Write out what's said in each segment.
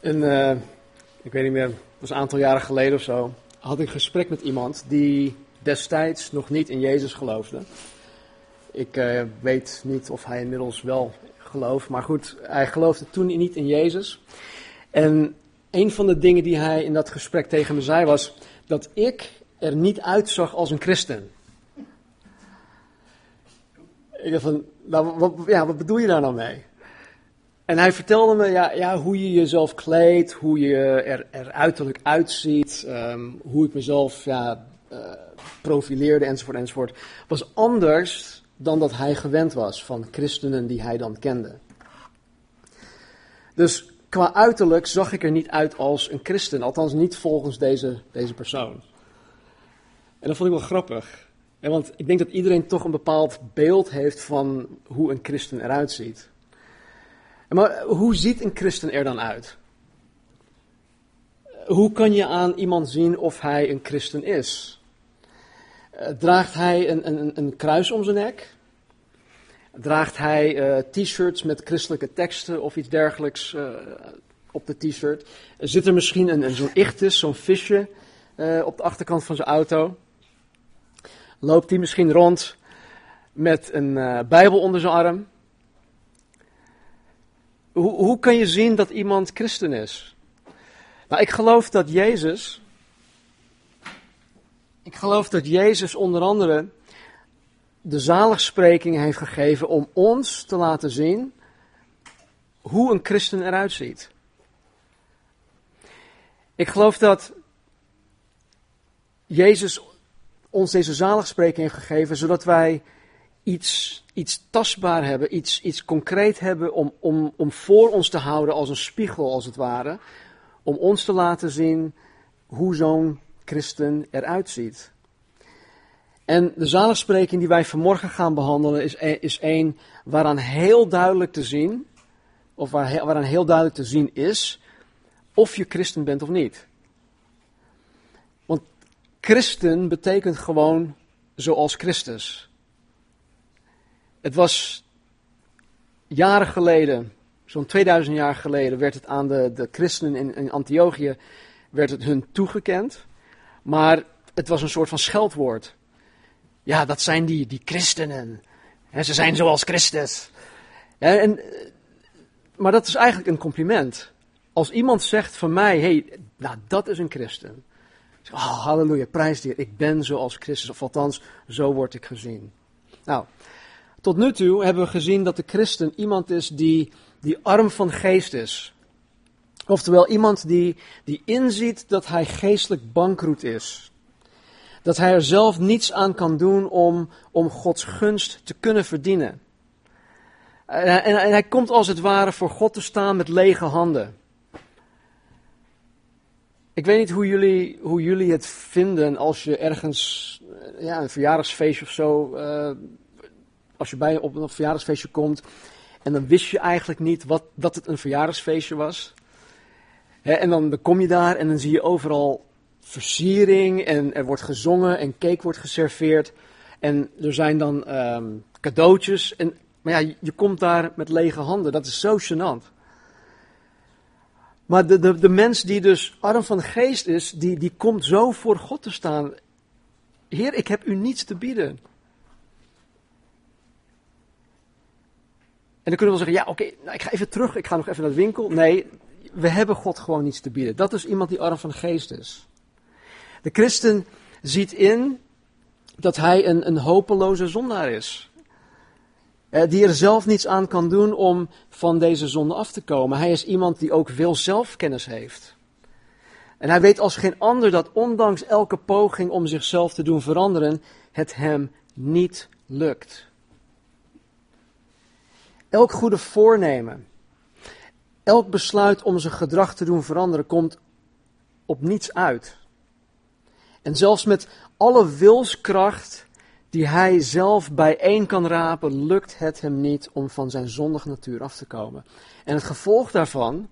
Een, eh, ik weet niet meer, was een aantal jaren geleden of zo, had ik een gesprek met iemand die destijds nog niet in Jezus geloofde. Ik eh, weet niet of hij inmiddels wel gelooft, maar goed, hij geloofde toen niet in Jezus. En een van de dingen die hij in dat gesprek tegen me zei was dat ik er niet uitzag als een christen. Ik dacht van, nou, wat, ja, wat bedoel je daar nou mee? En hij vertelde me ja, ja, hoe je jezelf kleedt, hoe je er, er uiterlijk uitziet, um, hoe ik mezelf ja, uh, profileerde enzovoort enzovoort. Was anders dan dat hij gewend was van christenen die hij dan kende. Dus qua uiterlijk zag ik er niet uit als een christen, althans niet volgens deze, deze persoon. En dat vond ik wel grappig. Want ik denk dat iedereen toch een bepaald beeld heeft van hoe een christen eruit ziet. Maar hoe ziet een christen er dan uit? Hoe kan je aan iemand zien of hij een christen is? Eh, draagt hij een, een, een kruis om zijn nek? Draagt hij uh, t-shirts met christelijke teksten of iets dergelijks uh, op de t-shirt? Zit er misschien een, een zo'n ichtus, zo'n visje op de achterkant van zijn auto? Loopt hij misschien rond met een Bijbel onder zijn arm? Hoe, hoe kan je zien dat iemand christen is? Nou, ik geloof dat Jezus. Ik geloof dat Jezus onder andere de zaligspreking heeft gegeven om ons te laten zien hoe een christen eruit ziet. Ik geloof dat Jezus ons deze zaligspreking heeft gegeven zodat wij iets, iets tastbaar hebben, iets, iets concreet hebben om, om, om voor ons te houden als een spiegel als het ware. Om ons te laten zien hoe zo'n christen eruit ziet. En de zaligspreking die wij vanmorgen gaan behandelen is, is een waaraan heel duidelijk te zien, of waar, waaraan heel duidelijk te zien is, of je christen bent of niet. Want christen betekent gewoon zoals Christus. Het was jaren geleden, zo'n 2000 jaar geleden, werd het aan de, de christenen in, in Antiochië werd het hun toegekend. Maar het was een soort van scheldwoord. Ja, dat zijn die, die christenen. En ze zijn zoals Christus. En, maar dat is eigenlijk een compliment. Als iemand zegt van mij, hey, nou dat is een christen. Oh, halleluja, prijs die, ik ben zoals Christus. Of althans, zo word ik gezien. Nou, tot nu toe hebben we gezien dat de christen iemand is die, die arm van geest is. Oftewel iemand die, die inziet dat hij geestelijk bankroet is. Dat hij er zelf niets aan kan doen om, om Gods gunst te kunnen verdienen. En, en, hij komt als het ware voor God te staan met lege handen. Ik weet niet hoe jullie, hoe jullie het vinden als je ergens ja, een verjaardagsfeestje of zo uh, als je bij op een verjaardagsfeestje komt en dan wist je eigenlijk niet wat, dat het een verjaardagsfeestje was. en dan, kom je daar en dan zie je overal versiering en er wordt gezongen en cake wordt geserveerd. En er zijn dan um, cadeautjes. En, maar ja, je komt daar met lege handen. Dat is zo gênant. Maar de, de, de mens die dus arm van geest is, die, die komt zo voor God te staan. Heer, ik heb u niets te bieden. Dan kunnen we zeggen, ja oké, nou, ik ga even terug, ik ga nog even naar de winkel. Nee, we hebben God gewoon niets te bieden. Dat is iemand die arm van geest is. De christen ziet in dat hij een, een hopeloze zondaar is. Eh, die er zelf niets aan kan doen om van deze zonde af te komen. Hij is iemand die ook veel zelfkennis heeft. En hij weet als geen ander dat ondanks elke poging om zichzelf te doen veranderen, het hem niet lukt. Elk goede voornemen, elk besluit om zijn gedrag te doen veranderen, komt op niets uit. En zelfs met alle wilskracht die hij zelf bijeen kan rapen, lukt het hem niet om van zijn zondige natuur af te komen. En het gevolg daarvan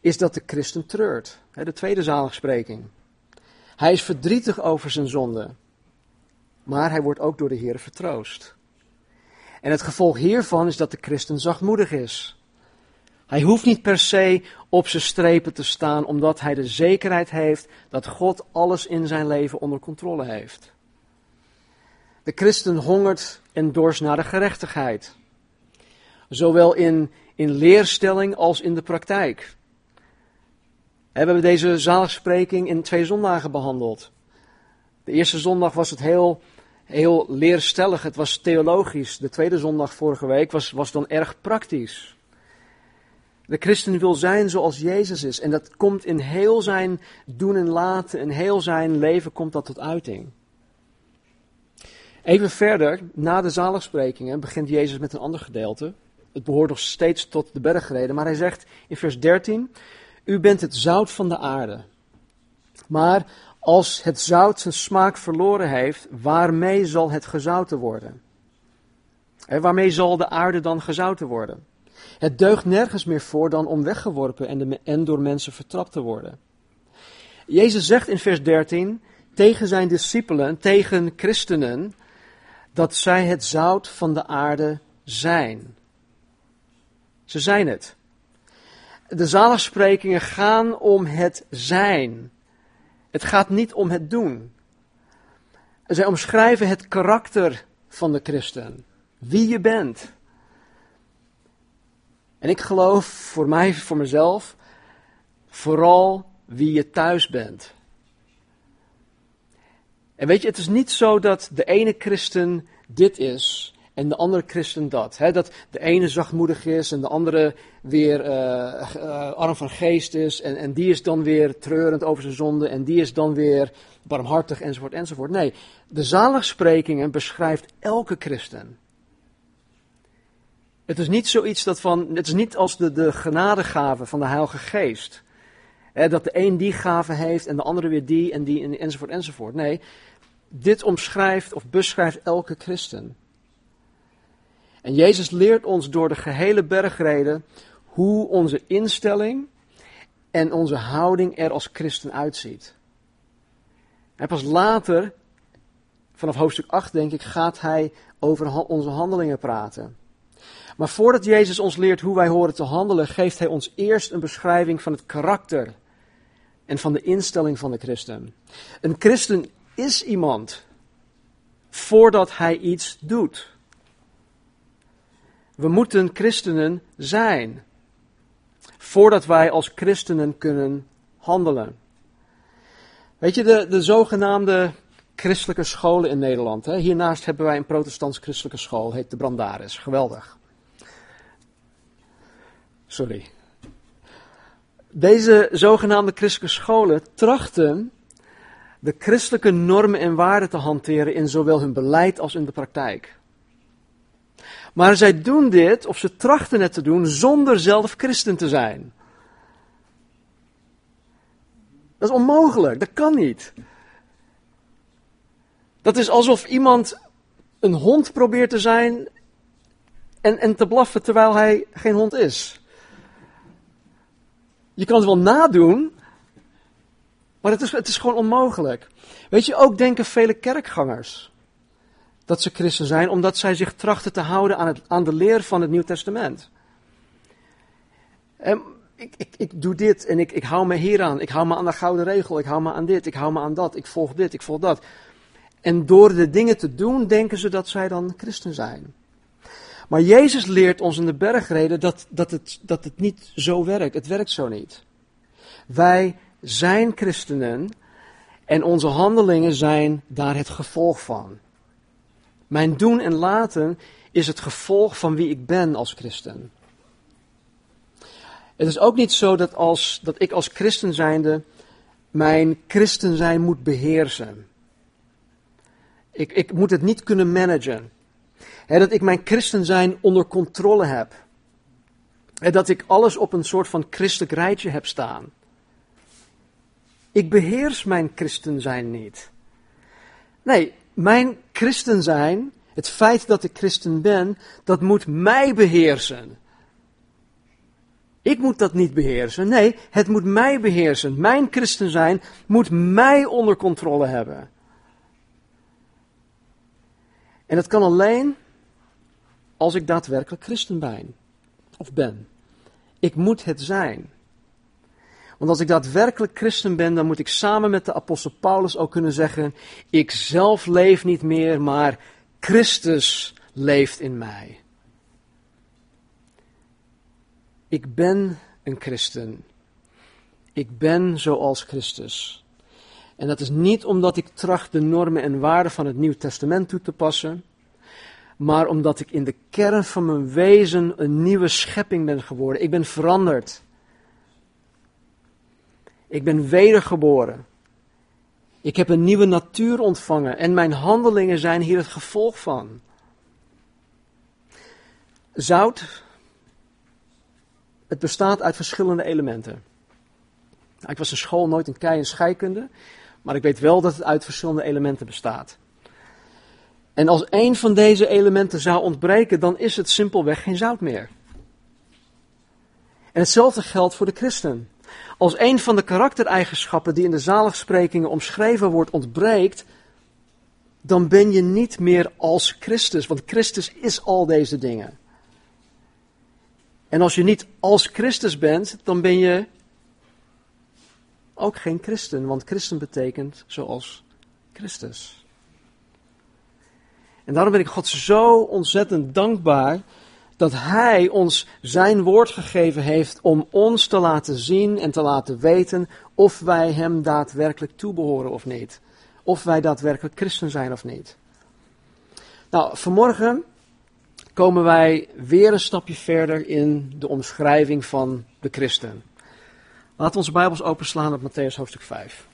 is dat de christen treurt. De tweede zaligspreking. Hij is verdrietig over zijn zonde, maar hij wordt ook door de Heer vertroost. En het gevolg hiervan is dat de christen zachtmoedig is. Hij hoeft niet per se op zijn strepen te staan, omdat hij de zekerheid heeft dat God alles in zijn leven onder controle heeft. De christen hongert en dorst naar de gerechtigheid. Zowel in, in leerstelling als in de praktijk. We hebben deze zaligspreking in twee zondagen behandeld. De eerste zondag was het heel, heel leerstellig, het was theologisch. De tweede zondag vorige week was, was dan erg praktisch. De christen wil zijn zoals Jezus is. En dat komt in heel zijn doen en laten, in heel zijn leven komt dat tot uiting. Even verder, na de zaligsprekingen, begint Jezus met een ander gedeelte. Het behoort nog steeds tot de bergreden, maar hij zegt in vers 13: U bent het zout van de aarde. Maar als het zout zijn smaak verloren heeft, waarmee zal het gezouten worden? En waarmee zal de aarde dan gezouten worden? Het deugt nergens meer voor dan om weggeworpen en, en door mensen vertrapt te worden. Jezus zegt in vers 13 tegen zijn discipelen, tegen christenen, dat zij het zout van de aarde zijn. Ze zijn het. De zaligsprekingen gaan om het zijn. Het gaat niet om het doen. Zij omschrijven het karakter van de christen. Wie je bent. En ik geloof voor mij, voor mezelf, vooral wie je thuis bent. En weet je, het is niet zo dat de ene christen dit is en de andere christen dat. dat de ene zachtmoedig is en de andere weer uh, uh, arm van geest is. En, en die is dan weer treurend over zijn zonde en die is dan weer barmhartig enzovoort enzovoort. Nee, de zaligsprekingen beschrijft elke christen. Het is niet zoiets dat van, het is niet als de, de genadegave van de Heilige Geest. dat de een die gave heeft en de andere weer die en die enzovoort enzovoort. Nee, dit omschrijft of beschrijft elke christen. En Jezus leert ons door de gehele bergreden hoe onze instelling en onze houding er als christen uitziet. En pas later, vanaf hoofdstuk 8 denk ik, gaat hij over onze handelingen praten. Maar voordat Jezus ons leert hoe wij horen te handelen, geeft hij ons eerst een beschrijving van het karakter en van de instelling van de christen. Een christen is iemand voordat hij iets doet. We moeten christenen zijn voordat wij als christenen kunnen handelen. Weet je, de, de zogenaamde christelijke scholen in Nederland. Hè? Hiernaast hebben wij een protestants-christelijke school, heet de Brandaris. Geweldig. Sorry. Deze zogenaamde christelijke scholen trachten de christelijke normen en waarden te hanteren in zowel hun beleid als in de praktijk. Maar zij doen dit, of ze trachten het te doen, zonder zelf christen te zijn. Dat is onmogelijk, dat kan niet. Dat is alsof iemand een hond probeert te zijn en, en te blaffen terwijl hij geen hond is. Je kan het wel nadoen, maar het is, het is gewoon onmogelijk. Weet je, ook denken vele kerkgangers dat ze christen zijn, omdat zij zich trachten te houden aan, het, aan de leer van het Nieuw Testament. En ik, ik, ik doe dit en ik, ik hou me hier aan. Ik hou me aan de gouden regel. Ik hou me aan dit. Ik hou me aan dat. Ik volg dit. Ik volg dat. En door de dingen te doen, denken ze dat zij dan christen zijn. Maar Jezus leert ons in de bergreden dat, dat, het, dat het niet zo werkt. Het werkt zo niet. Wij zijn christenen en onze handelingen zijn daar het gevolg van. Mijn doen en laten is het gevolg van wie ik ben als christen. Het is ook niet zo dat, als, dat ik als christen zijnde mijn christen zijn moet beheersen. Ik, ik moet het niet kunnen managen. dat ik mijn christen zijn onder controle heb. dat ik alles op een soort van christelijk rijtje heb staan. Ik beheers mijn christen zijn niet. Nee, mijn christen zijn, het feit dat ik christen ben, dat moet mij beheersen. Ik moet dat niet beheersen. Nee, het moet mij beheersen. Mijn christen zijn moet mij onder controle hebben. En dat kan alleen als ik daadwerkelijk christen ben. Of ben. Ik moet het zijn. Want als ik daadwerkelijk christen ben, dan moet ik samen met de apostel Paulus ook kunnen zeggen: Ik zelf leef niet meer, maar Christus leeft in mij. Ik ben een christen. Ik ben zoals Christus. En dat is niet omdat ik tracht de normen en waarden van het Nieuw Testament toe te passen, maar omdat ik in de kern van mijn wezen een nieuwe schepping ben geworden. Ik ben veranderd. Ik ben wedergeboren. Ik heb een nieuwe natuur ontvangen en mijn handelingen zijn hier het gevolg van. Zout, het bestaat uit verschillende elementen. Nou, ik was in school nooit een kei en scheikunde, maar ik weet wel dat het uit verschillende elementen bestaat. En als één van deze elementen zou ontbreken, dan is het simpelweg geen zout meer. En hetzelfde geldt voor de christen. Als een van de karaktereigenschappen die in de zaligsprekingen omschreven wordt ontbreekt, dan ben je niet meer als Christus, want Christus is al deze dingen. En als je niet als Christus bent, dan ben je ook geen christen, want christen betekent zoals Christus. En daarom ben ik God zo ontzettend dankbaar dat Hij ons Zijn woord gegeven heeft om ons te laten zien en te laten weten of wij Hem daadwerkelijk toebehoren of niet. Of wij daadwerkelijk christen zijn of niet. Nou, vanmorgen komen wij weer een stapje verder in de omschrijving van de christen. Laten we onze Bijbels openslaan op Matthäus hoofdstuk 5.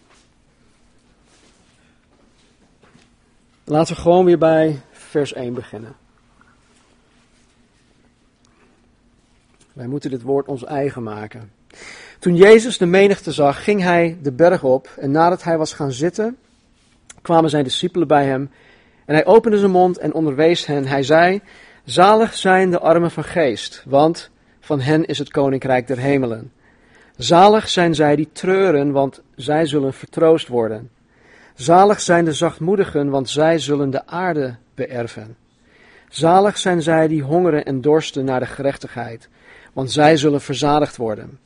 Laten we gewoon weer bij vers 1 beginnen. Wij moeten dit woord ons eigen maken. Toen Jezus de menigte zag, ging hij de berg op en nadat hij was gaan zitten, kwamen zijn discipelen bij hem en hij opende zijn mond en onderwees hen. Hij zei, zalig zijn de armen van geest, want van hen is het koninkrijk der hemelen. Zalig zijn zij die treuren, want zij zullen vertroost worden. Zalig zijn de zachtmoedigen, want zij zullen de aarde beërven. Zalig zijn zij die hongeren en dorsten naar de gerechtigheid, want zij zullen verzadigd worden.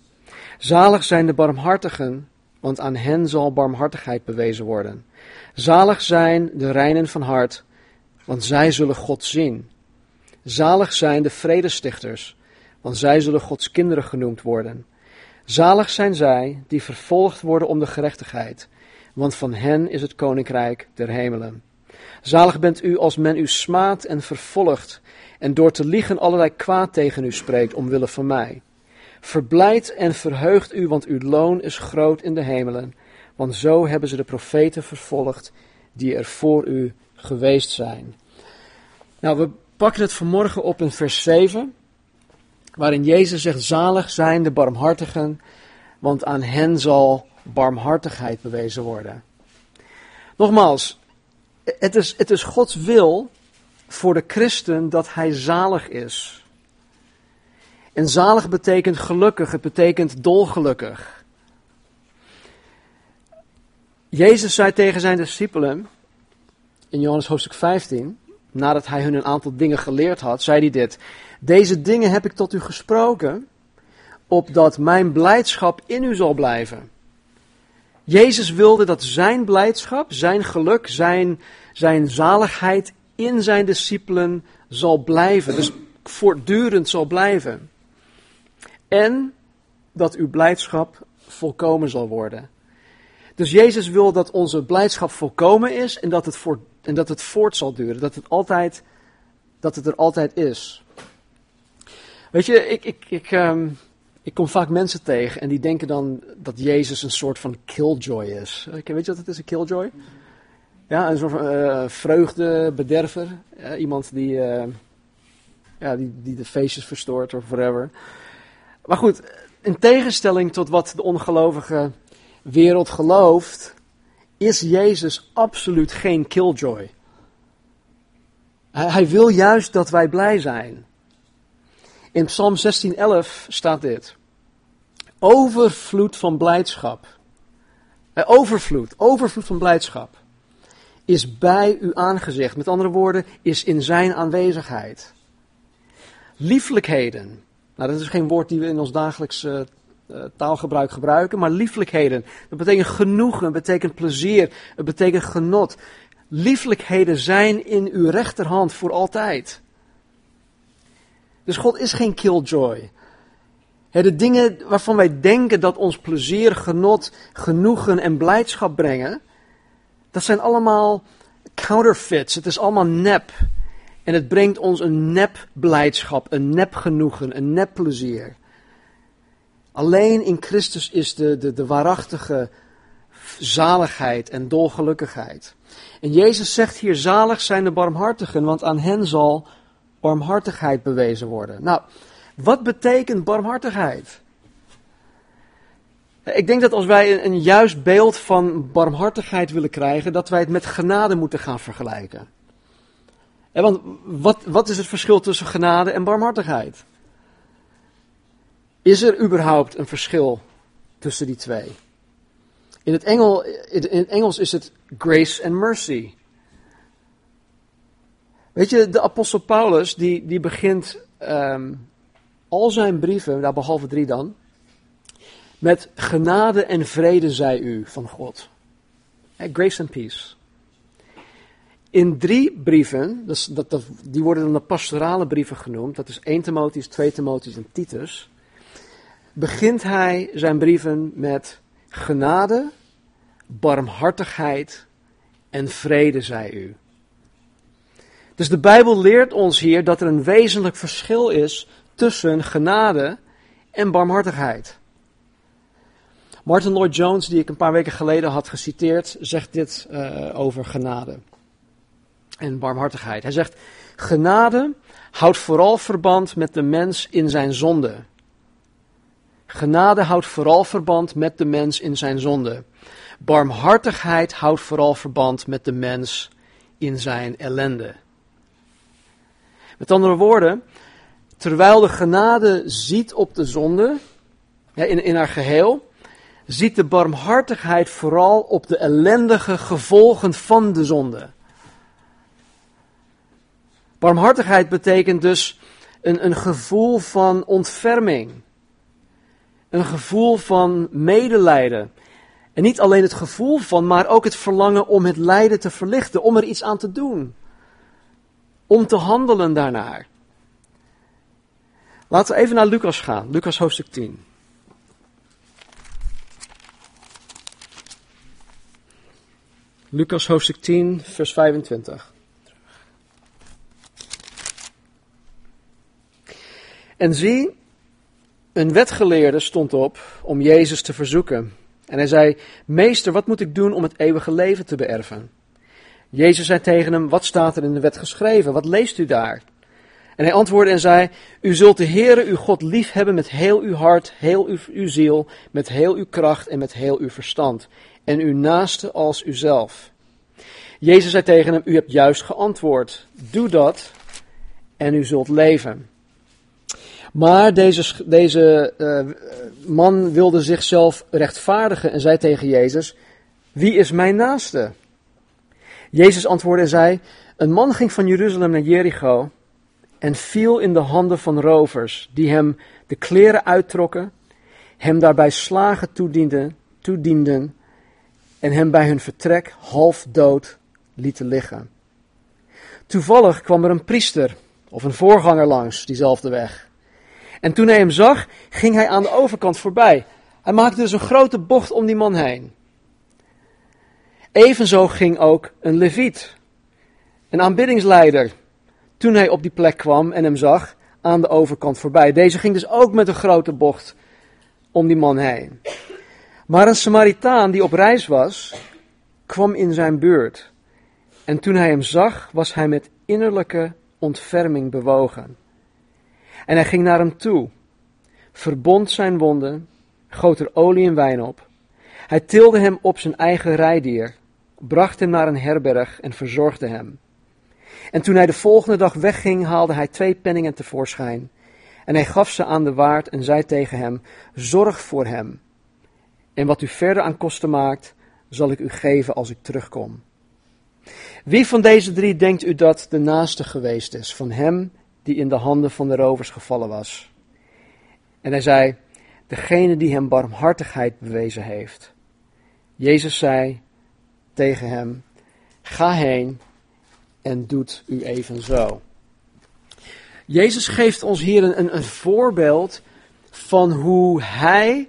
Zalig zijn de barmhartigen, want aan hen zal barmhartigheid bewezen worden. Zalig zijn de reinen van hart, want zij zullen God zien. Zalig zijn de vredestichters, want zij zullen Gods kinderen genoemd worden. Zalig zijn zij die vervolgd worden om de gerechtigheid, want van hen is het koninkrijk der hemelen. Zalig bent u als men u smaadt en vervolgt en door te liegen allerlei kwaad tegen u spreekt omwille van mij. Verblijd en verheugt u, want uw loon is groot in de hemelen, want zo hebben ze de profeten vervolgd die er voor u geweest zijn. Nou, we pakken het vanmorgen op in vers 7, waarin Jezus zegt, zalig zijn de barmhartigen, want aan hen zal barmhartigheid bewezen worden. Nogmaals, het is, het is Gods wil voor de christen dat hij zalig is. En zalig betekent gelukkig, het betekent dolgelukkig. Jezus zei tegen zijn discipelen in Johannes hoofdstuk 15, nadat hij hun een aantal dingen geleerd had, zei hij dit: Deze dingen heb ik tot u gesproken, opdat mijn blijdschap in u zal blijven. Jezus wilde dat zijn blijdschap, zijn geluk, zijn, zijn zaligheid in zijn discipelen zal blijven. Dus voortdurend zal blijven. En dat uw blijdschap volkomen zal worden. Dus Jezus wil dat onze blijdschap volkomen is en dat het, voor, en dat het voort zal duren. Dat het, altijd, dat het er altijd is. Weet je, ik, ik, ik, um, ik kom vaak mensen tegen en die denken dan dat Jezus een soort van killjoy is. Weet je wat het is, een killjoy? Ja, een soort van uh, vreugdebederver. iemand die, uh, ja, die, die de feestjes verstoort of whatever. Maar goed, in tegenstelling tot wat de ongelovige wereld gelooft, is Jezus absoluut geen killjoy. Hij, hij wil juist dat wij blij zijn. In Psalm 16:11 staat dit: Overvloed van blijdschap. Eh, overvloed, overvloed van blijdschap is bij uw aangezicht. Met andere woorden, is in zijn aanwezigheid. Lieflijkheden Nou, dat is geen woord die we in ons dagelijks uh, taalgebruik gebruiken, maar lieflijkheden. Dat betekent genoegen, het betekent plezier, het betekent genot. Lieflijkheden zijn in uw rechterhand voor altijd. Dus God is geen killjoy. De dingen waarvan wij denken dat ons plezier, genot, genoegen en blijdschap brengen, dat zijn allemaal counterfeits. Het is allemaal nep. En het brengt ons een nep blijdschap, een nep genoegen, een nep plezier. Alleen in Christus is de, de, de waarachtige zaligheid en dolgelukkigheid. En Jezus zegt hier, zalig zijn de barmhartigen, want aan hen zal barmhartigheid bewezen worden. Nou, wat betekent barmhartigheid? Ik denk dat als wij een, juist beeld van barmhartigheid willen krijgen, dat wij het met genade moeten gaan vergelijken. want wat, wat is het verschil tussen genade en barmhartigheid? Is er überhaupt een verschil tussen die twee? In het, Engel, in Engels is het grace and mercy. Weet je, de apostel Paulus, die, die begint ehm, al zijn brieven, nou behalve drie dan, met genade en vrede zij u van God. Grace and peace. In drie brieven, dat, dat, die worden dan de pastorale brieven genoemd, dat is 1 Timotheus, 2 Timotheus en Titus, begint hij zijn brieven met genade, barmhartigheid en vrede zij u. Dus de Bijbel leert ons hier dat er een wezenlijk verschil is tussen genade en barmhartigheid. Martin Lloyd Jones, die ik een paar weken geleden had geciteerd, zegt dit uh, over genade en barmhartigheid. Hij zegt: Genade houdt vooral verband met de mens in zijn zonde. Genade houdt vooral verband met de mens in zijn zonde. Barmhartigheid houdt vooral verband met de mens in zijn ellende. Met andere woorden, terwijl de genade ziet op de zonde, in, in haar geheel, ziet de barmhartigheid vooral op de ellendige gevolgen van de zonde. Barmhartigheid betekent dus een, een gevoel van ontferming. Een gevoel van medelijden. En niet alleen het gevoel van, maar ook het verlangen om het lijden te verlichten, om er iets aan te doen. Om te handelen daarnaar. Laten we even naar Lucas gaan, Lucas hoofdstuk 10. Lucas hoofdstuk 10, vers 25. En zie, een wetgeleerde stond op om Jezus te verzoeken. En hij zei: Meester, wat moet ik doen om het eeuwige leven te beërven? Jezus zei tegen hem: Wat staat er in de wet geschreven? Wat leest u daar? En hij antwoordde en zei: U zult de Heere uw God lief hebben met heel uw hart, heel uw, uw ziel, met heel uw kracht en met heel uw verstand. En uw naaste als uzelf. Jezus zei tegen hem: U hebt juist geantwoord. Doe dat en u zult leven. Maar deze, deze uh, man wilde zichzelf rechtvaardigen en zei tegen Jezus: Wie is mijn naaste? Jezus antwoordde en zei: Een man ging van Jeruzalem naar Jericho en viel in de handen van rovers, die hem de kleren uittrokken, hem daarbij slagen toedienden, toedienden en hem bij hun vertrek half dood lieten liggen. Toevallig kwam er een priester of een voorganger langs diezelfde weg. En toen hij hem zag, ging hij aan de overkant voorbij. Hij maakte dus een grote bocht om die man heen. Evenzo ging ook een leviet, een aanbiddingsleider, toen hij op die plek kwam en hem zag, aan de overkant voorbij. Deze ging dus ook met een grote bocht om die man heen. Maar een Samaritaan die op reis was, kwam in zijn buurt. En toen hij hem zag, was hij met innerlijke ontferming bewogen. En hij ging naar hem toe, verbond zijn wonden, goot er olie en wijn op. Hij tilde hem op zijn eigen rijdier, bracht hem naar een herberg en verzorgde hem. En toen hij de volgende dag wegging, haalde hij twee penningen tevoorschijn. En hij gaf ze aan de waard en zei tegen hem: Zorg voor hem. En wat u verder aan kosten maakt, zal ik u geven als ik terugkom. Wie van deze drie denkt u dat de naaste geweest is van hem die in de handen van de rovers gevallen was? En hij zei, degene die hem barmhartigheid bewezen heeft. Jezus zei tegen hem, ga heen en doet u evenzo. Jezus geeft ons hier een, een voorbeeld van hoe hij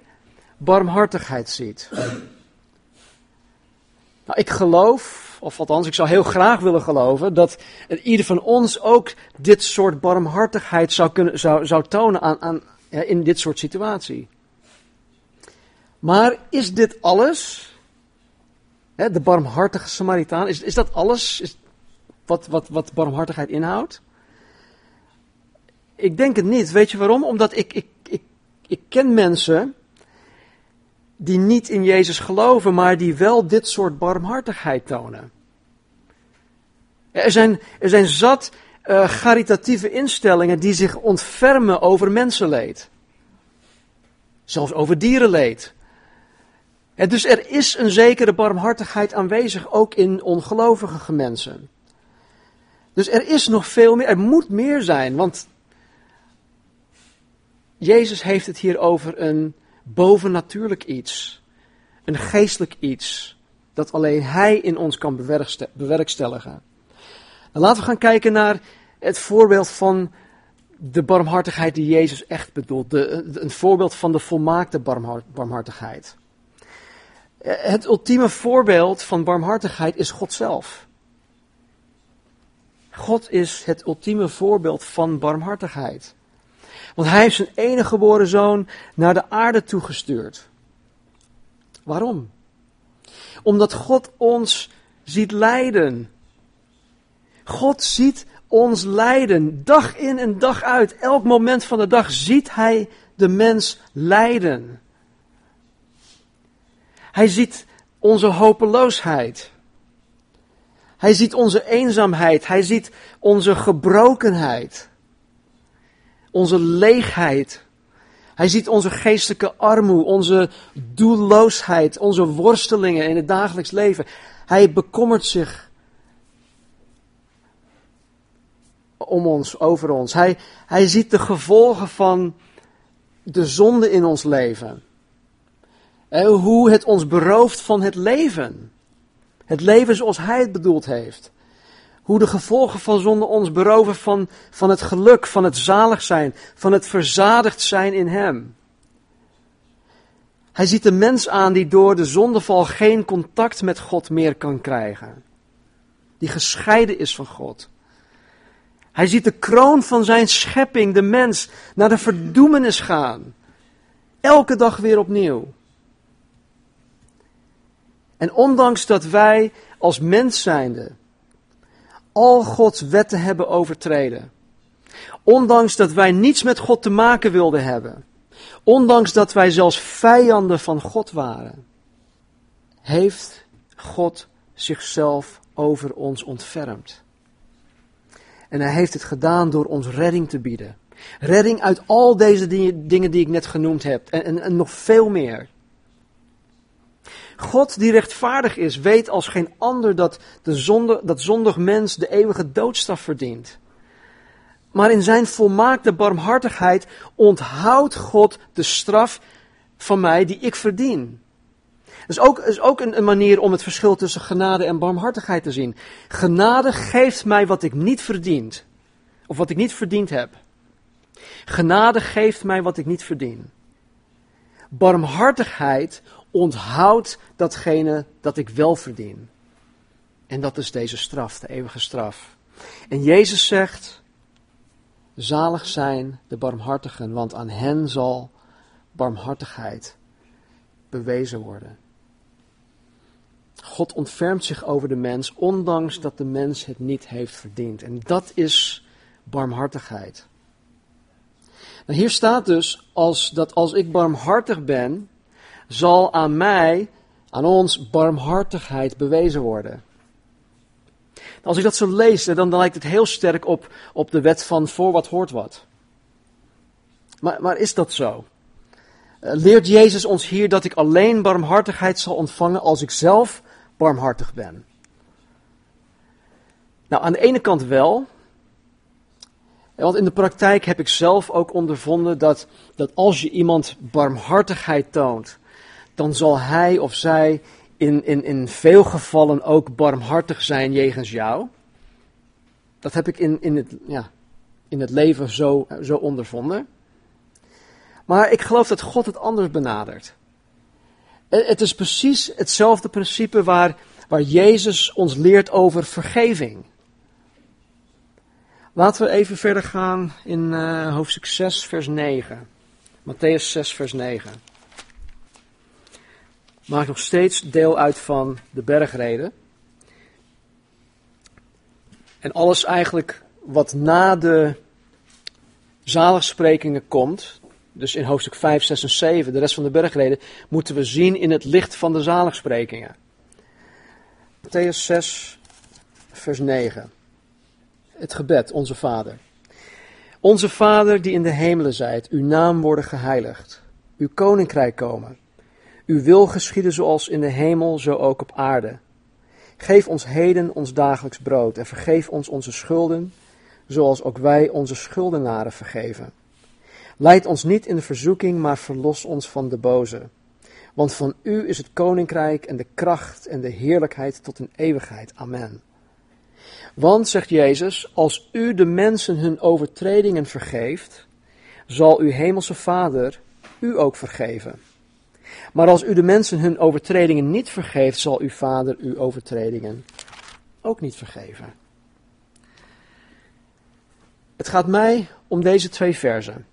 barmhartigheid ziet. Nou, ik geloof, of althans, ik zou heel graag willen geloven, dat ieder van ons ook dit soort barmhartigheid zou, kunnen, zou, zou tonen aan, aan, in dit soort situatie. Maar is dit alles? de barmhartige Samaritaan, is, is dat alles is wat, wat, wat barmhartigheid inhoudt? Ik denk het niet. Weet je waarom? Omdat ik, ik, ik, ik ken mensen die niet in Jezus geloven, maar die wel dit soort barmhartigheid tonen. Er zijn, er zijn zat uh, instellingen die zich ontfermen over mensenleed. Zelfs over dierenleed. En dus er is een zekere barmhartigheid aanwezig, ook in ongelovige mensen. Dus er is nog veel meer, er moet meer zijn, want Jezus heeft het hier over een bovennatuurlijk iets, een geestelijk iets, dat alleen Hij in ons kan bewerkstelligen. En laten we gaan kijken naar het voorbeeld van de barmhartigheid die Jezus echt bedoelt, de, een voorbeeld van de volmaakte barmhartigheid. Het ultieme voorbeeld van barmhartigheid is God zelf. God is het ultieme voorbeeld van barmhartigheid. Want hij heeft zijn enige geboren zoon naar de aarde toegestuurd. Waarom? Omdat God ons ziet lijden. God ziet ons lijden. Dag in en dag uit, elk moment van de dag ziet hij de mens lijden. Hij ziet onze hopeloosheid. Hij ziet onze eenzaamheid. Hij ziet onze gebrokenheid onze leegheid. Hij ziet onze geestelijke armoede, onze doelloosheid, onze worstelingen in het dagelijks leven. Hij bekommert zich om ons, over ons. Hij, hij ziet de gevolgen van de zonde in ons leven. En hoe het ons berooft van het leven. Het leven zoals Hij het bedoeld heeft. Hoe de gevolgen van zonde ons beroven van, van het geluk, van het zalig zijn, van het verzadigd zijn in Hem. Hij ziet de mens aan die door de zondeval geen contact met God meer kan krijgen. Die gescheiden is van God. Hij ziet de kroon van zijn schepping, de mens, naar de verdoemenis gaan. Elke dag weer opnieuw. En ondanks dat wij als mens zijnde al Gods wetten hebben overtreden. Ondanks dat wij niets met God te maken wilden hebben. Ondanks dat wij zelfs vijanden van God waren. Heeft God zichzelf over ons ontfermd. En hij heeft het gedaan door ons redding te bieden. Redding uit al deze dingen die ik net genoemd heb. En, en, en nog veel meer. God die rechtvaardig is, weet als geen ander dat, de zonde, dat zondig mens de eeuwige doodstraf verdient. Maar in zijn volmaakte barmhartigheid onthoudt God de straf van mij die ik verdien. Dat is ook, is ook een, een manier om het verschil tussen genade en barmhartigheid te zien. Genade geeft mij wat ik niet verdient. Of wat ik niet verdiend heb. Genade geeft mij wat ik niet verdien. Barmhartigheid onthoud datgene dat ik wel verdien. En dat is deze straf, de eeuwige straf. En Jezus zegt, zalig zijn de barmhartigen, want aan hen zal barmhartigheid bewezen worden. God ontfermt zich over de mens, ondanks dat de mens het niet heeft verdiend. En dat is barmhartigheid. Nou, hier staat dus als, dat als ik barmhartig ben, zal aan mij, aan ons, barmhartigheid bewezen worden. Als ik dat zo lees, dan, lijkt het heel sterk op, op de wet van voor wat hoort wat. Maar, maar is dat zo? Eh, leert Jezus ons hier dat ik alleen barmhartigheid zal ontvangen als ik zelf barmhartig ben? Nou, aan de ene kant wel. Want in de praktijk heb ik zelf ook ondervonden dat, dat als je iemand barmhartigheid toont, dan zal hij of zij in, in, in veel gevallen ook barmhartig zijn jegens jou. Dat heb ik in, in, het, ja, in het leven zo, zo ondervonden. Maar ik geloof dat God het anders benadert. Het is precies hetzelfde principe waar, waar Jezus ons leert over vergeving. Laten we even verder gaan in uh, hoofdstuk 6, vers 9. Matthäus 6, vers 9. Maakt nog steeds deel uit van de bergreden. En alles eigenlijk wat na de zaligsprekingen komt, dus in hoofdstuk 5, 6 en 7, de rest van de bergreden, moeten we zien in het licht van de zaligsprekingen. Matthäus 6, vers 9. Het gebed, onze Vader. Onze Vader die in de hemelen zijt, uw naam worden geheiligd, uw koninkrijk komen. Uw wil geschieden zoals in de hemel, zo ook op aarde. Geef ons heden ons dagelijks brood en vergeef ons onze schulden, zoals ook wij onze schuldenaren vergeven. Leid ons niet in de verzoeking, maar verlos ons van de boze. Want van u is het koninkrijk en de kracht en de heerlijkheid tot een eeuwigheid. Amen. Want, zegt Jezus, als u de mensen hun overtredingen vergeeft, zal uw hemelse Vader u ook vergeven. Maar als u de mensen hun overtredingen niet vergeeft, zal uw Vader uw overtredingen ook niet vergeven. Het gaat mij om deze twee versen.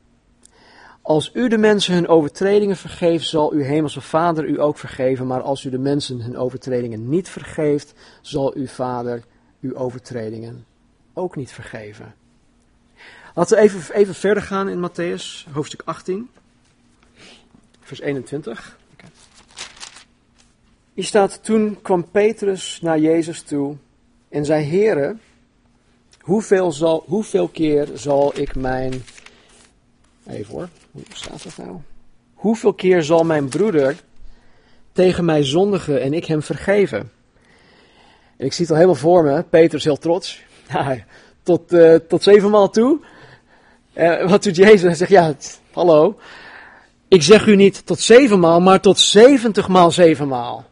Als u de mensen hun overtredingen vergeeft, zal uw hemelse Vader u ook vergeven. Maar als u de mensen hun overtredingen niet vergeeft, zal uw Vader uw overtredingen ook niet vergeven. Laten we even, even verder gaan in Matthäus, hoofdstuk 18, vers 21. Hier staat, toen kwam Petrus naar Jezus toe en zei, Heere, hoeveel, zal, hoeveel keer zal ik mijn... Even hoor, hoe staat dat nou? Hoeveel keer zal mijn broeder tegen mij zondigen en ik hem vergeven? En ik zie het al helemaal voor me, Petrus heel trots. Tot, uh, tot zevenmaal toe. Uh, wat doet Jezus? Hij zegt, ja, hallo. Ik zeg u niet tot zevenmaal, maar tot zeventig maal zevenmaal.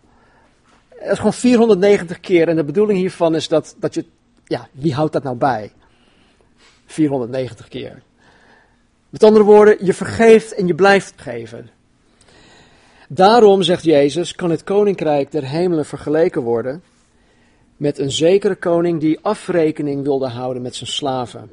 Dat is gewoon 490 keer. En de bedoeling hiervan is dat, dat je, ja, wie houdt dat nou bij? 490 keer. Met andere woorden, je vergeeft en je blijft geven. Daarom, zegt Jezus, kan het koninkrijk der hemelen vergeleken worden met een zekere koning die afrekening wilde houden met zijn slaven.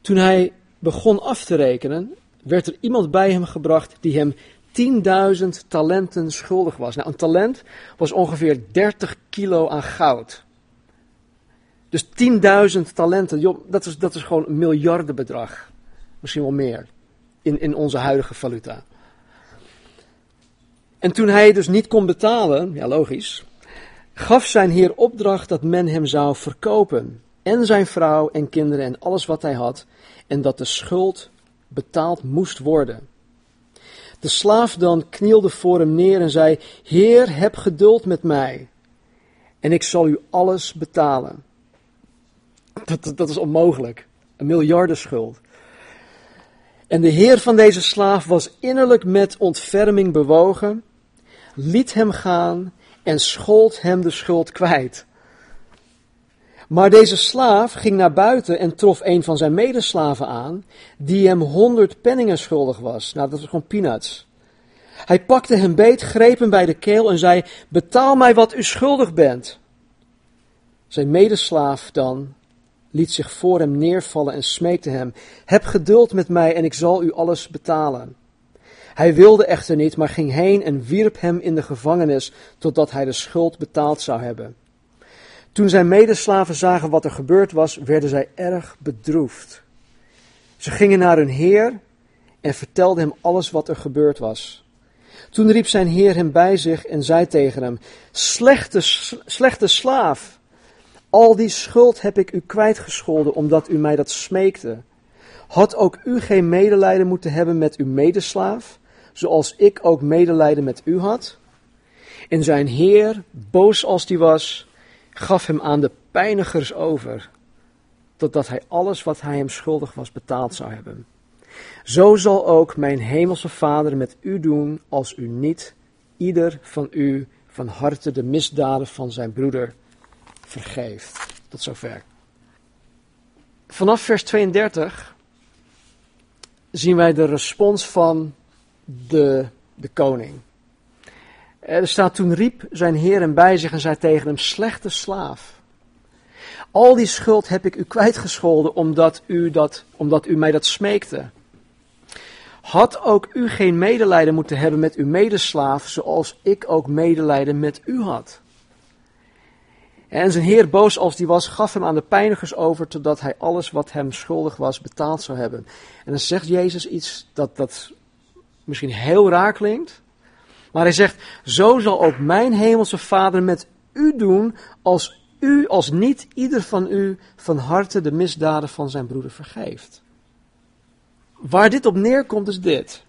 Toen hij begon af te rekenen, werd er iemand bij hem gebracht die hem 10.000 talenten schuldig was. Nou, een talent was ongeveer 30 kilo aan goud. Dus 10.000 talenten, joh, dat, is, dat is gewoon een miljardenbedrag. Misschien wel meer. In, in onze huidige valuta. En toen hij dus niet kon betalen, ja logisch, gaf zijn heer opdracht dat men hem zou verkopen. En zijn vrouw en kinderen en alles wat hij had. En dat de schuld betaald moest worden. De slaaf dan knielde voor hem neer en zei: Heer, heb geduld met mij. En ik zal u alles betalen. Dat, dat, is onmogelijk. Een miljardenschuld. En de heer van deze slaaf was innerlijk met ontferming bewogen, liet hem gaan en schold hem de schuld kwijt. Maar deze slaaf ging naar buiten en trof een van zijn medeslaven aan, die hem honderd penningen schuldig was. Nou, dat was gewoon peanuts. Hij pakte hem beet, greep hem bij de keel en zei: Betaal mij wat u schuldig bent. Zijn medeslaaf dan liet zich voor hem neervallen en smeekte hem: Heb geduld met mij en ik zal u alles betalen. Hij wilde echter niet, maar ging heen en wierp hem in de gevangenis totdat hij de schuld betaald zou hebben. Toen zijn medeslaven zagen wat er gebeurd was, werden zij erg bedroefd. Ze gingen naar hun heer en vertelden hem alles wat er gebeurd was. Toen riep zijn heer hem bij zich en zei tegen hem: Slechte, slechte slaaf, al die schuld heb ik u kwijtgescholden omdat u mij dat smeekte. Had ook u geen medelijden moeten hebben met uw medeslaaf, zoals ik ook medelijden met u had? En zijn heer, boos als die was, gaf hem aan de pijnigers over. totdat hij alles wat hij hem schuldig was betaald zou hebben. Zo zal ook mijn hemelse Vader met u doen als u niet ieder van u van harte de misdaden van zijn broeder vergeeft. Tot zover. Vanaf vers 32 zien wij de respons van de, de koning. Er staat toen riep zijn heer hem bij zich en zei tegen hem, slechte slaaf. Al die schuld heb ik u kwijtgescholden omdat u, dat, omdat u mij dat smeekte. Had ook u geen medelijden moeten hebben met uw medeslaaf, zoals ik ook medelijden met u had? En zijn heer, boos als die was, gaf hem aan de pijnigers over, totdat hij alles wat hem schuldig was betaald zou hebben. En dan zegt Jezus iets dat, dat misschien heel raar klinkt. Maar hij zegt, zo zal ook mijn hemelse Vader met u doen, als u, als niet ieder van u van harte de misdaden van zijn broeder vergeeft. Waar dit op neerkomt is dit.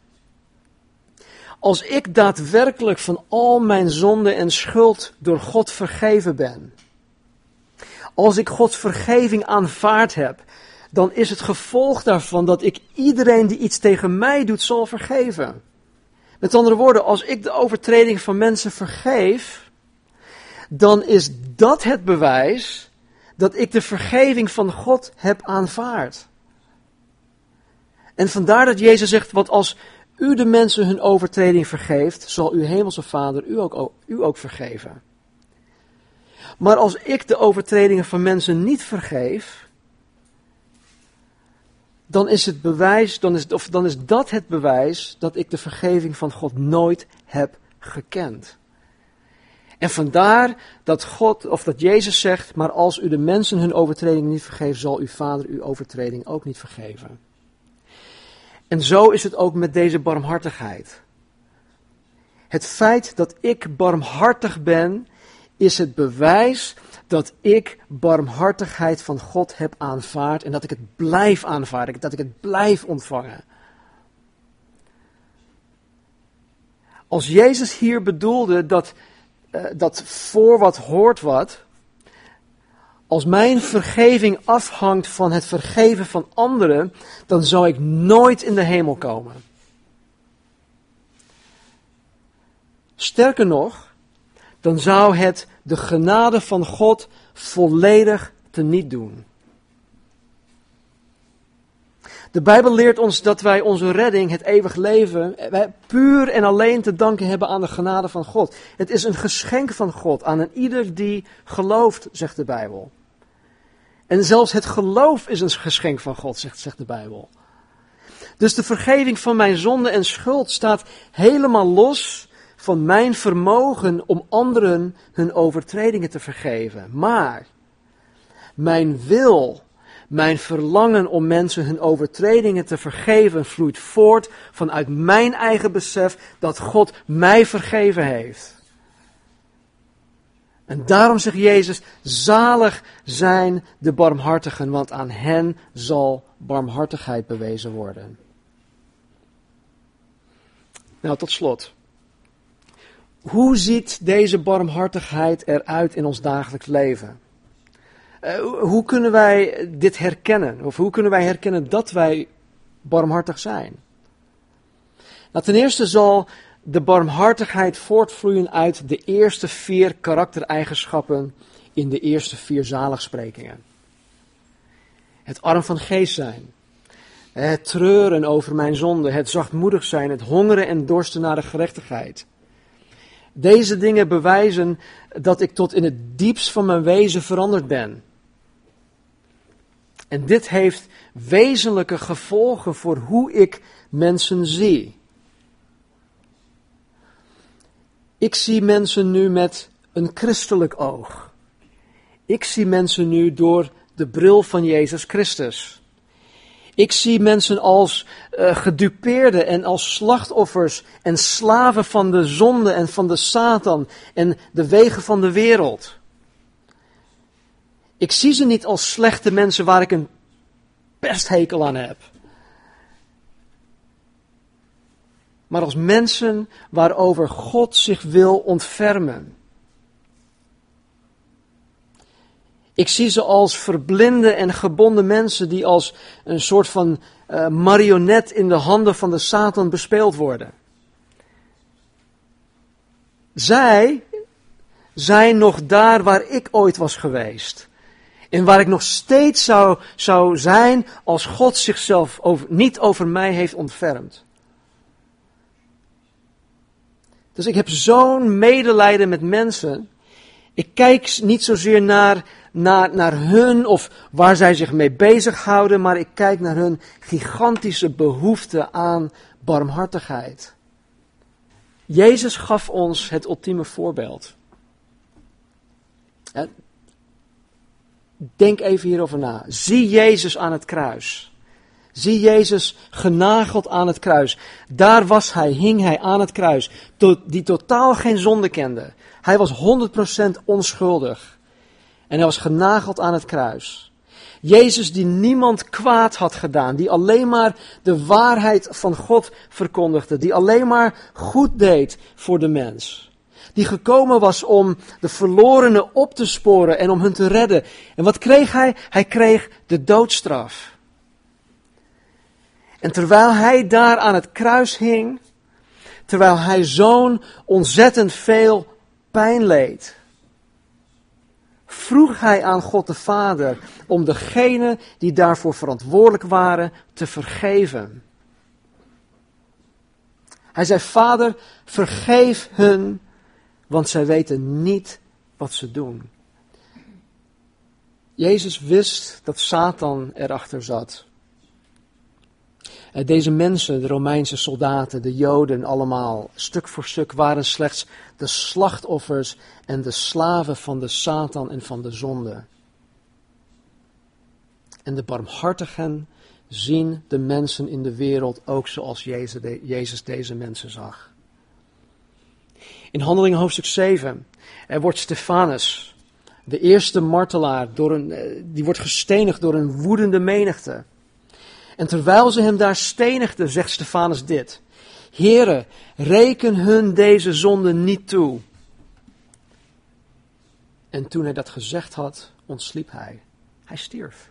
Als ik daadwerkelijk van al mijn zonde en schuld door God vergeven ben, als ik Gods vergeving aanvaard heb, dan is het gevolg daarvan dat ik iedereen die iets tegen mij doet zal vergeven. Met andere woorden, als ik de overtreding van mensen vergeef, dan is dat het bewijs dat ik de vergeving van God heb aanvaard. En vandaar dat Jezus zegt, wat als u de mensen hun overtreding vergeeft, zal uw hemelse Vader u ook, u ook vergeven. Maar als ik de overtredingen van mensen niet vergeef, dan is het bewijs, dan is, of dan is dat het bewijs dat ik de vergeving van God nooit heb gekend. En vandaar dat God, of dat Jezus zegt, maar als u de mensen hun overtredingen niet vergeeft, zal uw Vader uw overtreding ook niet vergeven. En zo is het ook met deze barmhartigheid. Het feit dat ik barmhartig ben, is het bewijs dat ik barmhartigheid van God heb aanvaard en dat ik het blijf aanvaarden, dat ik het blijf ontvangen. Als Jezus hier bedoelde dat, uh, dat voor wat hoort wat, als mijn vergeving afhangt van het vergeven van anderen, dan zou ik nooit in de hemel komen. Sterker nog, dan zou het de genade van God volledig teniet doen. De Bijbel leert ons dat wij onze redding, het eeuwig leven, wij puur en alleen te danken hebben aan de genade van God. Het is een geschenk van God aan ieder die gelooft, zegt de Bijbel. En zelfs het geloof is een geschenk van God, zegt, zegt de Bijbel. Dus de vergeving van mijn zonde en schuld staat helemaal los van mijn vermogen om anderen hun overtredingen te vergeven. Maar mijn wil, mijn verlangen om mensen hun overtredingen te vergeven vloeit voort vanuit mijn eigen besef dat God mij vergeven heeft. En daarom zegt Jezus, zalig zijn de barmhartigen, want aan hen zal barmhartigheid bewezen worden. Nou, tot slot. Hoe ziet deze barmhartigheid eruit in ons dagelijks leven? Uh, hoe kunnen wij dit herkennen? Of hoe kunnen wij herkennen dat wij barmhartig zijn? Nou, ten eerste zal de barmhartigheid voortvloeien uit de eerste vier karaktereigenschappen in de eerste vier zaligsprekingen. Het arm van geest zijn, het treuren over mijn zonde, het zachtmoedig zijn, het hongeren en dorsten naar de gerechtigheid. Deze dingen bewijzen dat ik tot in het diepst van mijn wezen veranderd ben. En dit heeft wezenlijke gevolgen voor hoe ik mensen zie. Ik zie mensen nu met een christelijk oog. Ik zie mensen nu door de bril van Jezus Christus. Ik zie mensen als uh, gedupeerden en als slachtoffers en slaven van de zonde en van de Satan en de wegen van de wereld. Ik zie ze niet als slechte mensen waar ik een pesthekel aan heb. Maar als mensen waarover God zich wil ontfermen. Ik zie ze als verblinde en gebonden mensen die als een soort van uh, marionet in de handen van de Satan bespeeld worden. Zij zijn nog daar waar ik ooit was geweest. En waar ik nog steeds zou, zou zijn als God zichzelf over, niet over mij heeft ontfermd. Dus ik heb zo'n medelijden met mensen. Ik kijk niet zozeer naar, naar, naar hun of waar zij zich mee bezighouden, maar ik kijk naar hun gigantische behoefte aan barmhartigheid. Jezus gaf ons het ultieme voorbeeld. Denk even hierover na. Zie Jezus aan het kruis. Zie Jezus genageld aan het kruis. Daar was hij, hing hij aan het kruis, die totaal geen zonde kende. Hij was 100% onschuldig. En hij was genageld aan het kruis. Jezus die niemand kwaad had gedaan, die alleen maar de waarheid van God verkondigde, die alleen maar goed deed voor de mens. Die gekomen was om de verlorenen op te sporen en om hun te redden. En wat kreeg hij? Hij kreeg de doodstraf. En terwijl hij daar aan het kruis hing, terwijl hij zo'n ontzettend veel pijn leed, vroeg hij aan God de Vader om degenen die daarvoor verantwoordelijk waren te vergeven. Hij zei: Vader, vergeef hun, want zij weten niet wat ze doen. Jezus wist dat Satan erachter zat. Eh, deze mensen, de Romeinse soldaten, de Joden allemaal, stuk voor stuk waren slechts de slachtoffers en de slaven van de Satan en van de zonde. En de barmhartigen zien de mensen in de wereld ook zoals Jezus deze mensen zag. In Handelingen hoofdstuk 7 er wordt Stefanus, de eerste martelaar, door een, eh, die wordt gestenigd door een woedende menigte. En terwijl ze hem daar stenigden, zegt Stefanus dit. Heren, reken hun deze zonde niet toe. En toen hij dat gezegd had, ontsliep hij. Hij stierf.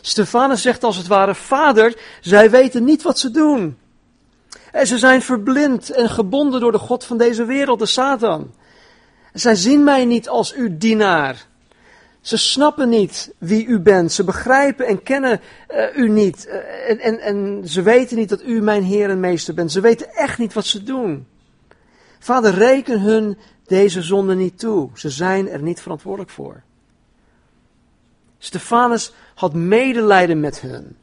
Stefanus zegt als het ware: Vader, zij weten niet wat ze doen. En ze zijn verblind en gebonden door de God van deze wereld, de Satan. Zij zien mij niet als uw dienaar. Ze snappen niet wie u bent. Ze begrijpen en kennen uh, u niet. Uh, en, en, en ze weten niet dat u mijn Heer en Meester bent. Ze weten echt niet wat ze doen. Vader, reken hun deze zonde niet toe. Ze zijn er niet verantwoordelijk voor. Stefanus had medelijden met hun.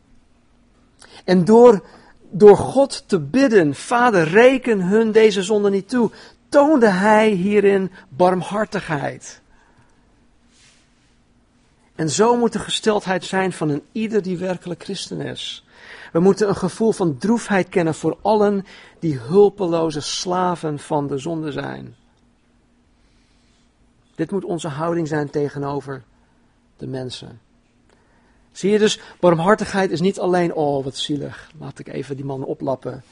En door, door God te bidden, Vader, reken hun deze zonde niet toe, toonde hij hierin barmhartigheid. En zo moet de gesteldheid zijn van een ieder die werkelijk christen is. We moeten een gevoel van droefheid kennen voor allen die hulpeloze slaven van de zonde zijn. Dit moet onze houding zijn tegenover de mensen. Zie je dus, barmhartigheid is niet alleen, oh wat zielig, laat ik even die man oplappen.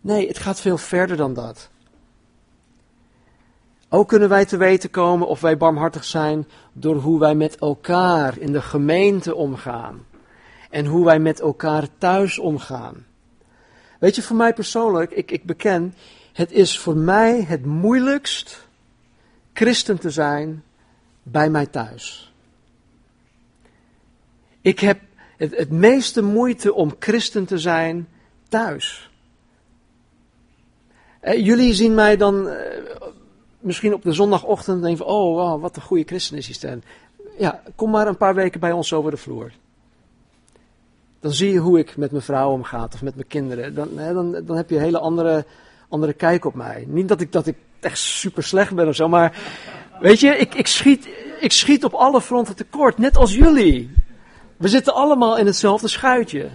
Nee, het gaat veel verder dan dat. Ook kunnen wij te weten komen of wij barmhartig zijn door hoe wij met elkaar in de gemeente omgaan. En hoe wij met elkaar thuis omgaan. Weet je, voor mij persoonlijk, ik, ik beken, het is voor mij het moeilijkst christen te zijn bij mij thuis. Ik heb het, het meeste moeite om christen te zijn thuis. Eh, jullie zien mij dan eh, misschien op de zondagochtend denk van, oh wow, wat een goede christen is die Ja, kom maar een paar weken bij ons over de vloer. Dan zie je hoe ik met mijn vrouw omgaat of met mijn kinderen. Dan, hè, dan, dan heb je een hele andere, andere kijk op mij. Niet dat ik, dat ik echt super slecht ben of zo, maar weet je, ik, ik, schiet, ik schiet op alle fronten tekort, net als jullie. We zitten allemaal in hetzelfde schuitje.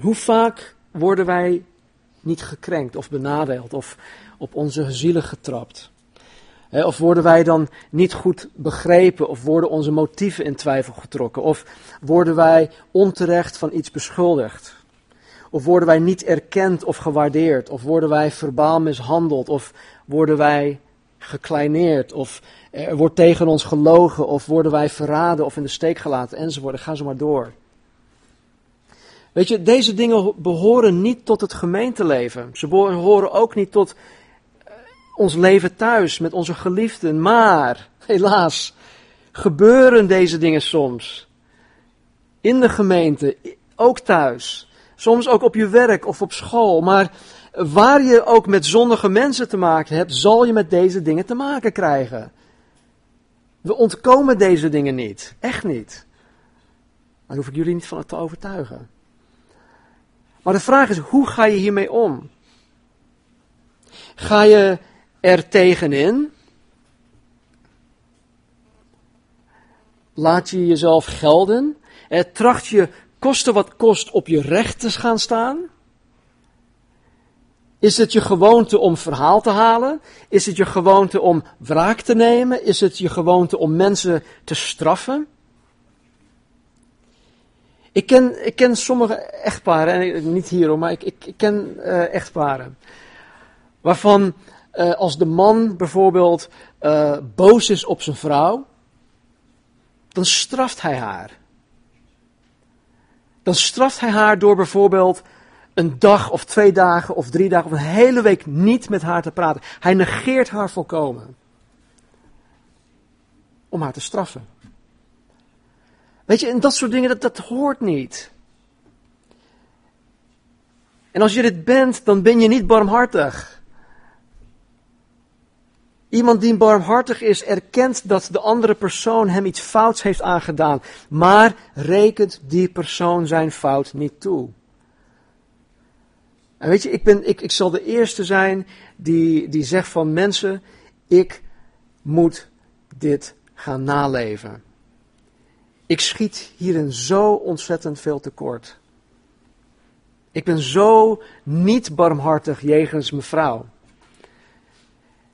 Hoe vaak worden wij niet gekrenkt of benadeeld of op onze zielen getrapt? Of worden wij dan niet goed begrepen of worden onze motieven in twijfel getrokken? Of worden wij onterecht van iets beschuldigd? Of worden wij niet erkend of gewaardeerd? Of worden wij verbaal mishandeld? Of worden wij gekleineerd? Of er wordt tegen ons gelogen? Of worden wij verraden of in de steek gelaten? Enzovoort. Ga zo maar door. Weet je, deze dingen behoren niet tot het gemeenteleven. Ze behoren ook niet tot eh, ons leven thuis met onze geliefden. Maar, helaas, gebeuren deze dingen soms. In de gemeente, ook thuis. Soms ook op je werk of op school. Maar waar je ook met zondige mensen te maken hebt, zal je met deze dingen te maken krijgen. We ontkomen deze dingen niet. Echt niet. Daar hoef ik jullie niet van te overtuigen. Maar de vraag is, hoe ga je hiermee om? Ga je er tegenin? Laat je jezelf gelden? Eh, tracht je koste wat kost op je recht te gaan staan? Is het je gewoonte om verhaal te halen? Is het je gewoonte om wraak te nemen? Is het je gewoonte om mensen te straffen? Ik ken, ik ken sommige echtparen, en niet hierom, maar ik, ik, ken uh, echtparen. Waarvan uh, als de man bijvoorbeeld uh, boos is op zijn vrouw, dan straft hij haar. Dan straft hij haar door bijvoorbeeld een dag of twee dagen of drie dagen of een hele week niet met haar te praten. Hij negeert haar volkomen. Om haar te straffen. Weet je, en dat soort dingen, dat, dat hoort niet. En als je dit bent, dan ben je niet barmhartig. Iemand die barmhartig is, erkent dat de andere persoon hem iets fouts heeft aangedaan, maar rekent die persoon zijn fout niet toe. En weet je, ik, ben, ik, ik zal de eerste zijn die, die zegt van mensen, ik moet dit gaan naleven. Ik schiet hierin zo ontzettend veel tekort. Ik ben zo niet barmhartig jegens mevrouw.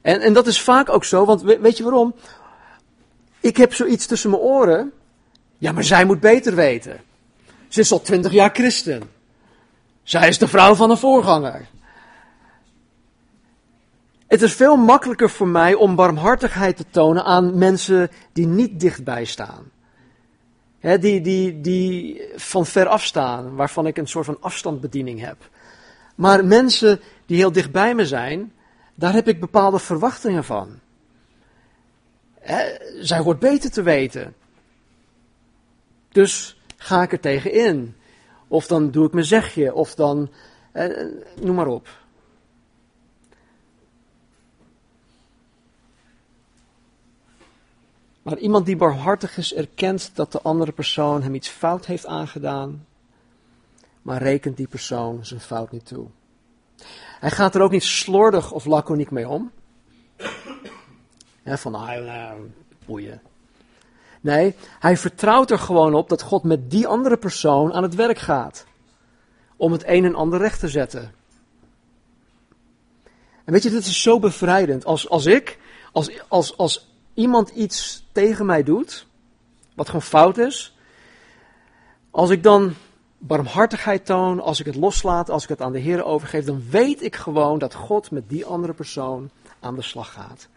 En, en dat is vaak ook zo, want weet je waarom? Ik heb zoiets tussen mijn oren. Ja, maar zij moet beter weten. Ze is al twintig jaar christen. Zij is de vrouw van een voorganger. Het is veel makkelijker voor mij om barmhartigheid te tonen aan mensen die niet dichtbij staan die, die, die van ver afstaan, waarvan ik een soort van afstandbediening heb. Maar mensen die heel dichtbij me zijn, daar heb ik bepaalde verwachtingen van. zij hoort beter te weten. Dus ga ik er tegen in. Of dan doe ik mijn zegje, of dan, noem maar op. Maar iemand die barmhartig is, erkent dat de andere persoon hem iets fout heeft aangedaan, maar rekent die persoon zijn fout niet toe. Hij gaat er ook niet slordig of laconiek mee om. Ja, van, ah, nou, boeien. Nee, hij vertrouwt er gewoon op dat God met die andere persoon aan het werk gaat. Om het een en ander recht te zetten. En weet je, dit is zo bevrijdend. Als, als ik, als, als, als iemand iets tegen mij doet, wat gewoon fout is, als ik dan barmhartigheid toon, als ik het loslaat, als ik het aan de Heer overgeef, dan weet ik gewoon dat God met die andere persoon aan de slag gaat.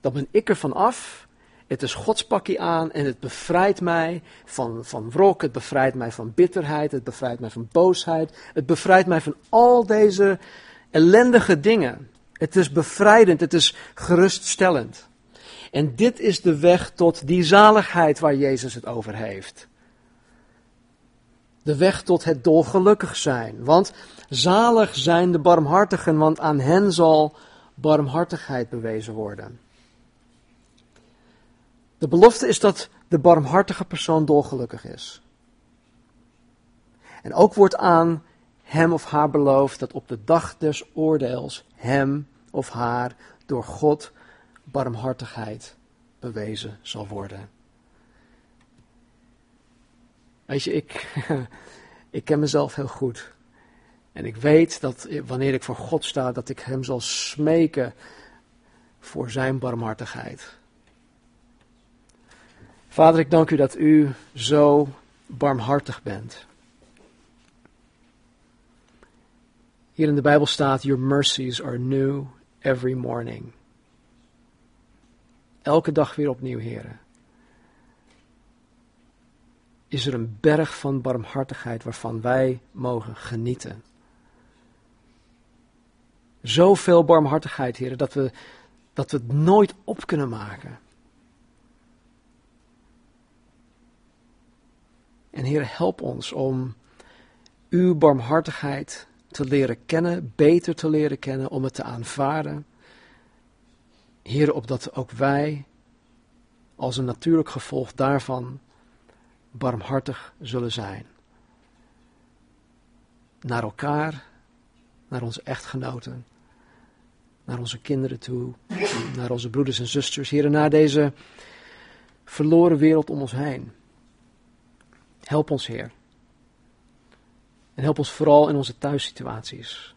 Dan ben ik er van af. Het is Gods pakje aan en het bevrijdt mij van, van wrok, het bevrijdt mij van bitterheid, het bevrijdt mij van boosheid, het bevrijdt mij van al deze ellendige dingen. Het is bevrijdend, het is geruststellend. En dit is de weg tot die zaligheid waar Jezus het over heeft. De weg tot het dolgelukkig zijn. Want zalig zijn de barmhartigen, want aan hen zal barmhartigheid bewezen worden. De belofte is dat de barmhartige persoon dolgelukkig is. En ook wordt aan hem of haar beloofd dat op de dag des oordeels hem of haar door God barmhartigheid bewezen zal worden. Weet je, ik, ik ken mezelf heel goed. En ik weet dat wanneer ik voor God sta, dat ik Hem zal smeken voor Zijn barmhartigheid. Vader, ik dank u dat u zo barmhartig bent. Hier in de Bijbel staat: Your mercies are new every morning. Elke dag weer opnieuw, heren. Is er een berg van barmhartigheid waarvan wij mogen genieten? Zoveel barmhartigheid, heren, dat we, dat we het nooit op kunnen maken. En Heer, help ons om uw barmhartigheid te leren kennen, beter te leren kennen, om het te aanvaarden. Heer, opdat ook wij als een natuurlijk gevolg daarvan barmhartig zullen zijn. Naar elkaar, naar onze echtgenoten, naar onze kinderen toe, naar onze broeders en zusters, Heer, naar deze verloren wereld om ons heen. Help ons, Heer. En help ons vooral in onze thuissituaties.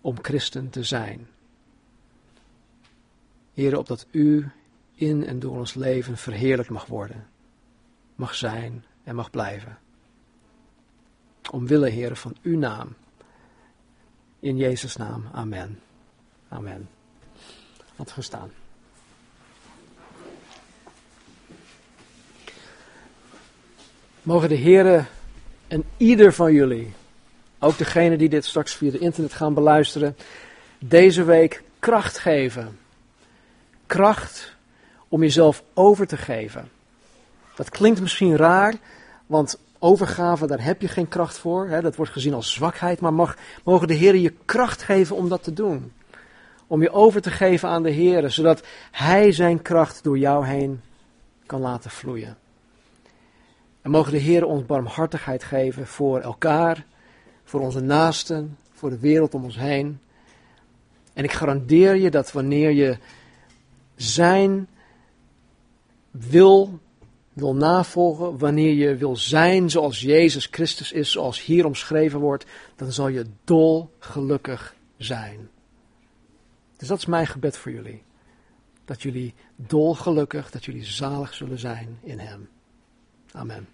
Om christen te zijn. Heer, opdat U in en door ons leven verheerlijk mag worden. Mag zijn en mag blijven. Omwille, Heer, van Uw naam. In Jezus' naam. Amen. Amen. Wat gestaan. Mogen de Heren en ieder van jullie, ook degene die dit straks via de internet gaan beluisteren, deze week kracht geven. Kracht om jezelf over te geven. Dat klinkt misschien raar, want overgave, daar heb je geen kracht voor. Hè? Dat wordt gezien als zwakheid, maar mag, mogen de Heren je kracht geven om dat te doen. Om je over te geven aan de Heren, zodat Hij zijn kracht door jou heen kan laten vloeien. En mogen de Heer ons barmhartigheid geven voor elkaar, voor onze naasten, voor de wereld om ons heen. En ik garandeer je dat wanneer je zijn wil, wil navolgen, wanneer je wil zijn zoals Jezus Christus is, zoals hier omschreven wordt, dan zal je dol gelukkig zijn. Dus dat is mijn gebed voor jullie. Dat jullie dolgelukkig, dat jullie zalig zullen zijn in Hem. Amen.